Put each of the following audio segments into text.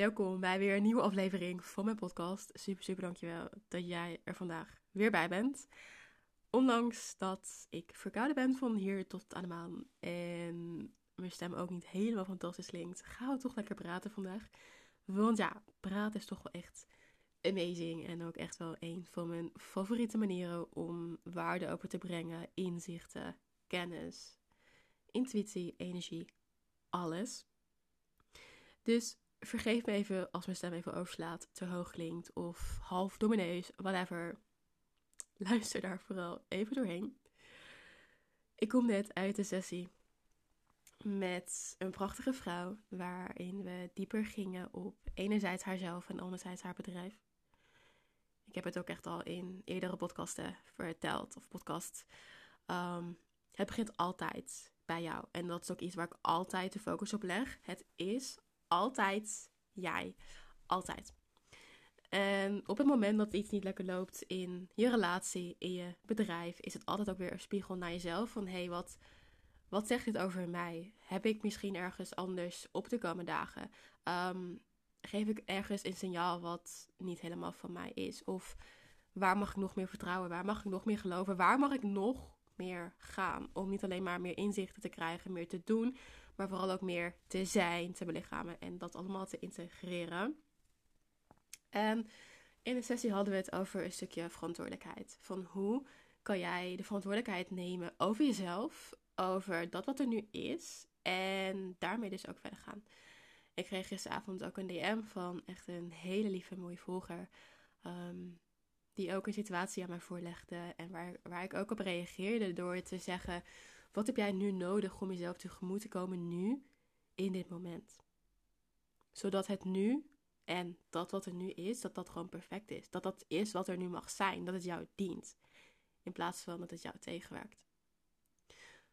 Welkom bij weer een nieuwe aflevering van mijn podcast. Super, super dankjewel dat jij er vandaag weer bij bent. Ondanks dat ik verkouden ben van hier tot aan de maan en mijn stem ook niet helemaal fantastisch klinkt, gaan we toch lekker praten vandaag. Want ja, praten is toch wel echt amazing en ook echt wel een van mijn favoriete manieren om waarde over te brengen, inzichten, kennis, intuïtie, energie, alles. Dus vergeef me even als mijn stem even overslaat, te hoog klinkt of half neus, whatever. Luister daar vooral even doorheen. Ik kom net uit de sessie met een prachtige vrouw, waarin we dieper gingen op enerzijds haarzelf en anderzijds haar bedrijf. Ik heb het ook echt al in eerdere podcasten verteld, of podcast. Um, het begint altijd bij jou. En dat is ook iets waar ik altijd de focus op leg. Het is altijd jij. Altijd. En op het moment dat iets niet lekker loopt in je relatie, in je bedrijf, is het altijd ook weer een spiegel naar jezelf. Van hé, hey, wat, wat zegt dit over mij? Heb ik misschien ergens anders op de komende dagen? Um, geef ik ergens een signaal wat niet helemaal van mij is? Of waar mag ik nog meer vertrouwen? Waar mag ik nog meer geloven? Waar mag ik nog meer gaan? Om niet alleen maar meer inzichten te krijgen, meer te doen, maar vooral ook meer te zijn, te belichamen en dat allemaal te integreren. En in de sessie hadden we het over een stukje verantwoordelijkheid. Van hoe kan jij de verantwoordelijkheid nemen over jezelf, over dat wat er nu is en daarmee dus ook verder gaan. Ik kreeg gisteravond ook een DM van echt een hele lieve, mooie volger. Ehm, die ook een situatie aan mij voorlegde. En waar, waar ik ook op reageerde door te zeggen: Wat heb jij nu nodig om jezelf tegemoet te komen nu, in dit moment? Zodat het nu en dat wat er nu is, dat dat gewoon perfect is. Dat dat is wat er nu mag zijn. Dat het jou dient. In plaats van dat het jou tegenwerkt.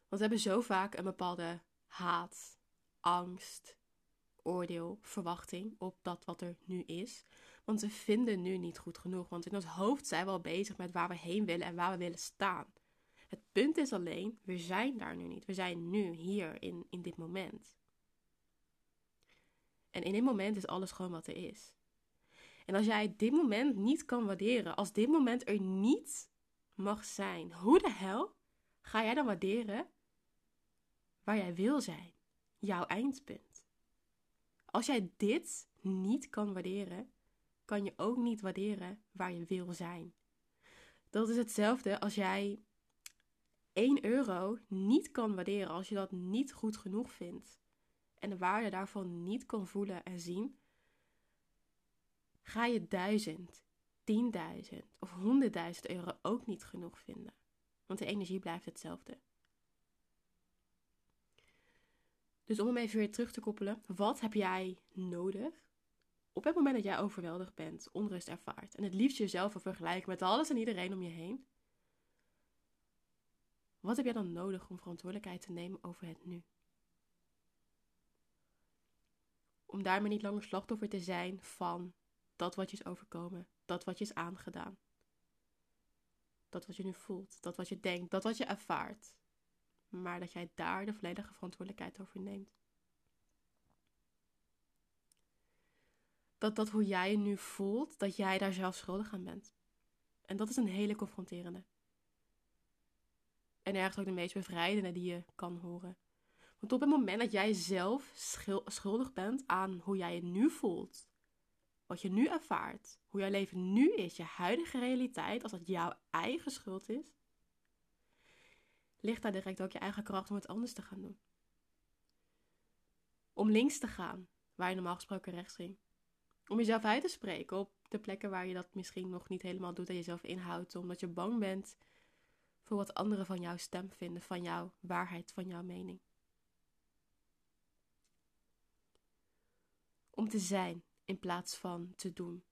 Want we hebben zo vaak een bepaalde haat, angst, oordeel, verwachting op dat wat er nu is. Want we vinden nu niet goed genoeg. Want in ons hoofd zijn we al bezig met waar we heen willen en waar we willen staan. Het punt is alleen, we zijn daar nu niet. We zijn nu, hier, in, in dit moment. En in dit moment is alles gewoon wat er is. En als jij dit moment niet kan waarderen, als dit moment er niet mag zijn, hoe de hel ga jij dan waarderen waar jij wil zijn? Jouw eindpunt. Als jij dit niet kan waarderen, kan je ook niet waarderen waar je wil zijn. Dat is hetzelfde als jij 1 euro niet kan waarderen, als je dat niet goed genoeg vindt en de waarde daarvan niet kan voelen en zien, ga je duizend, tienduizend of honderdduizend euro ook niet genoeg vinden. Want de energie blijft hetzelfde. Dus om hem even weer terug te koppelen, wat heb jij nodig op het moment dat jij overweldigd bent, onrust ervaart en het liefst jezelf wil vergelijken met alles en iedereen om je heen? Wat heb jij dan nodig om verantwoordelijkheid te nemen over het nu? Om daarmee niet langer slachtoffer te zijn van dat wat je is overkomen, dat wat je is aangedaan. Dat wat je nu voelt, dat wat je denkt, dat wat je ervaart maar dat jij daar de volledige verantwoordelijkheid over neemt. Dat dat hoe jij je nu voelt, dat jij daar zelf schuldig aan bent. En dat is een hele confronterende. En ergens ook de meest bevrijdende die je kan horen. Want op het moment dat jij zelf schuldig bent aan hoe jij je nu voelt, wat je nu ervaart, hoe jouw leven nu is, je huidige realiteit, als dat jouw eigen schuld is, ligt daar direct ook je eigen kracht om het anders te gaan doen. Om links te gaan, waar je normaal gesproken rechts ging. Om jezelf uit te spreken op de plekken waar je dat misschien nog niet helemaal doet en jezelf inhoudt, omdat je bang bent voor wat anderen van jouw stem vinden, van jouw waarheid, van jouw mening. Om te zijn in plaats van te doen.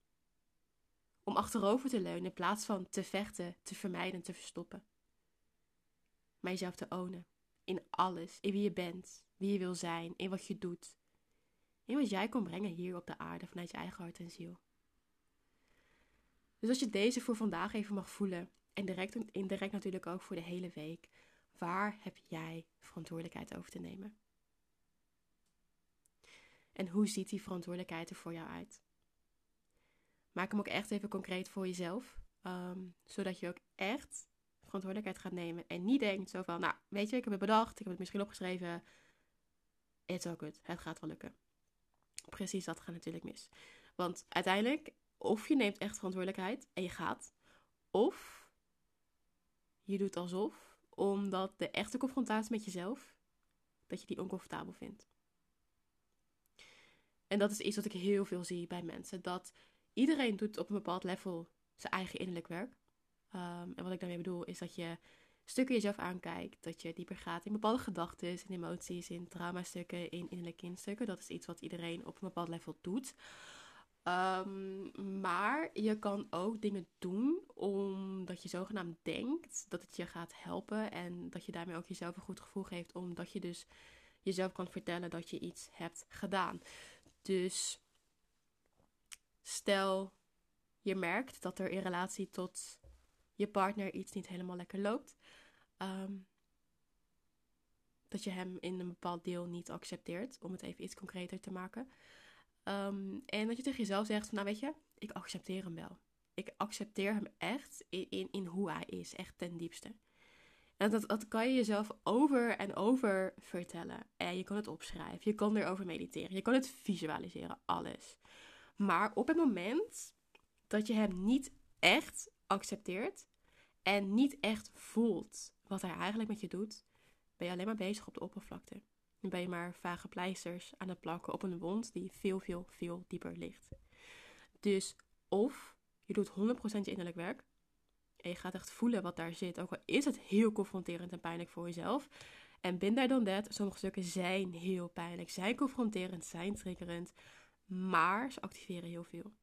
Om achterover te leunen in plaats van te vechten, te vermijden, te verstoppen maar jezelf te ownen. In alles. In wie je bent, wie je wil zijn, in wat je doet. In wat jij kon brengen hier op de aarde vanuit je eigen hart en ziel. Dus als je deze voor vandaag even mag voelen, en direct, indirect natuurlijk ook voor de hele week, waar heb jij verantwoordelijkheid over te nemen? En hoe ziet die verantwoordelijkheid er voor jou uit? Maak hem ook echt even concreet voor jezelf. Ehm, zodat je ook echt verantwoordelijkheid gaat nemen. En niet denkt zo van, nou, weet je, ik heb het bedacht, ik heb het misschien opgeschreven. It's all good. Het gaat wel lukken. Precies dat gaat natuurlijk mis. Want uiteindelijk, of je neemt echt verantwoordelijkheid en je gaat. Of je doet alsof, omdat de echte confrontatie met jezelf, dat je die oncomfortabel vindt. En dat is iets wat ik heel veel zie bij mensen. Dat iedereen doet op een bepaald level zijn eigen innerlijk werk. Um, en wat ik daarmee bedoel is dat je stukken jezelf aankijkt. Dat je dieper gaat in bepaalde gedachten, in emoties, in traumastukken, in innerlijke kindstukken. Dat is iets wat iedereen op een bepaald level doet. Um, maar je kan ook dingen doen omdat je zogenaamd denkt dat het je gaat helpen. En dat je daarmee ook jezelf een goed gevoel geeft. Omdat je dus jezelf kan vertellen dat je iets hebt gedaan. Dus stel je merkt dat er in relatie tot je partner iets niet helemaal lekker loopt. Ehm, dat je hem in een bepaald deel niet accepteert, om het even iets concreter te maken. Ehm, en dat je tegen jezelf zegt: Nou, weet je, ik accepteer hem wel. Ik accepteer hem echt in, in, in hoe hij is, echt ten diepste. En dat, dat kan je jezelf over en over vertellen. En je kan het opschrijven, je kan erover mediteren, je kan het visualiseren, alles. Maar op het moment dat je hem niet echt accepteert en niet echt voelt wat hij eigenlijk met je doet, ben je alleen maar bezig op de oppervlakte. Dan ben je maar vage pleisters aan het plakken op een wond die veel, veel, veel dieper ligt. Dus of je doet 100% je innerlijk werk en je gaat echt voelen wat daar zit, ook al is het heel confronterend en pijnlijk voor jezelf. En bin daar dan dat, sommige stukken zijn heel pijnlijk, zijn confronterend, zijn triggerend, maar ze activeren heel veel.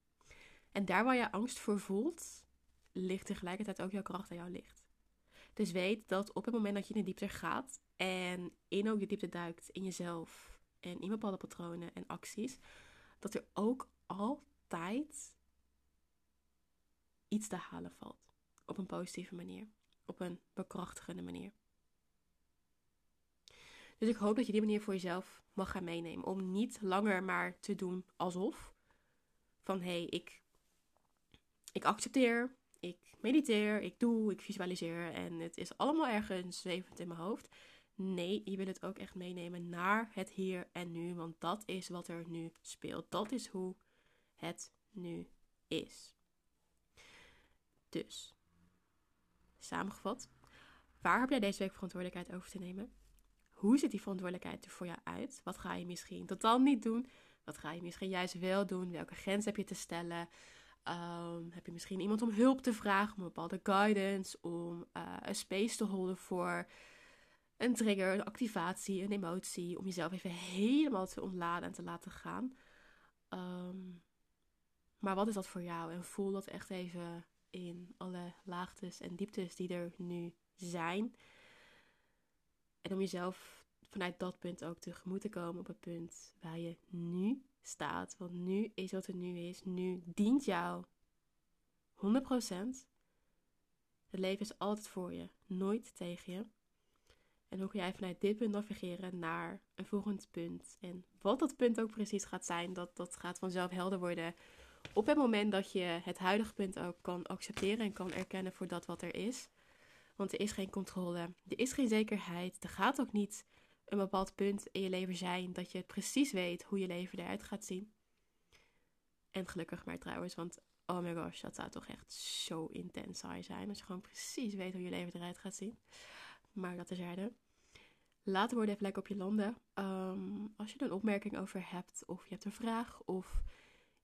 En daar waar je angst voor voelt, ligt tegelijkertijd ook jouw kracht aan jouw licht. Dus weet dat op het moment dat je in de diepte gaat en in ook de diepte duikt in jezelf en in bepaalde patronen en acties, dat er ook altijd iets te halen valt. Op een positieve manier, op een bekrachtigende manier. Dus ik hoop dat je die manier voor jezelf mag gaan meenemen. Om niet langer maar te doen alsof. Van hé, hey, ik, ik accepteer, ik mediteer, ik doe, ik visualiseer en het is allemaal ergens zwevend in mijn hoofd. Nee, je wil het ook echt meenemen naar het hier en nu, want dat is wat er nu speelt. Dat is hoe het nu is. Dus, samengevat, waar heb jij deze week verantwoordelijkheid over te nemen? Hoe ziet die verantwoordelijkheid er voor jou uit? Wat ga je misschien totaal niet doen? Wat ga je misschien juist wel doen? Welke grens heb je te stellen? Um, heb je misschien iemand om hulp te vragen, om een bepaalde guidance, om uh, een space te houden voor een trigger, een activatie, een emotie, om jezelf even helemaal te ontladen en te laten gaan. Um, maar wat is dat voor jou? En voel dat echt even in alle laagtes en dieptes die er nu zijn. En om jezelf vanuit dat punt ook tegemoet te komen op het punt waar je nu staat. Want nu is wat er nu is. Nu dient jou 100%. Het leven is altijd voor je, nooit tegen je. En hoe kun jij vanuit dit punt navigeren naar een volgend punt? En wat dat punt ook precies gaat zijn, dat, dat gaat vanzelf helder worden. Op het moment dat je het huidige punt ook kan accepteren en kan erkennen voor dat wat er is. Want er is geen controle, er is geen zekerheid, er gaat ook niet een bepaald punt in je leven zijn dat je precies weet hoe je leven eruit gaat zien. En gelukkig maar trouwens, want oh my gosh, dat zou toch echt zo intens saai zijn als je gewoon precies weet hoe je leven eruit gaat zien. Maar dat is er. Laat de woorden even lekker op je landen. Ehm, als je er een opmerking over hebt, of je hebt een vraag, of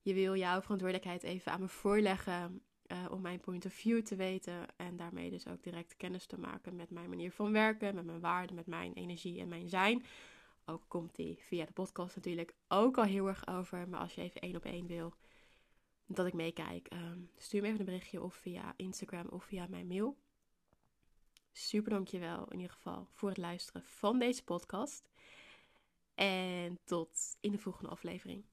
je wil jouw verantwoordelijkheid even aan me voorleggen, uh, om mijn point of view te weten en daarmee dus ook direct kennis te maken met mijn manier van werken, met mijn waarden, met mijn energie en mijn zijn. Ook komt die via de podcast natuurlijk ook al heel erg over. Maar als je even één op één wil dat ik meekijk, um, stuur me even een berichtje of via Instagram of via mijn mail. Super dankjewel in ieder geval voor het luisteren van deze podcast. En tot in de volgende aflevering.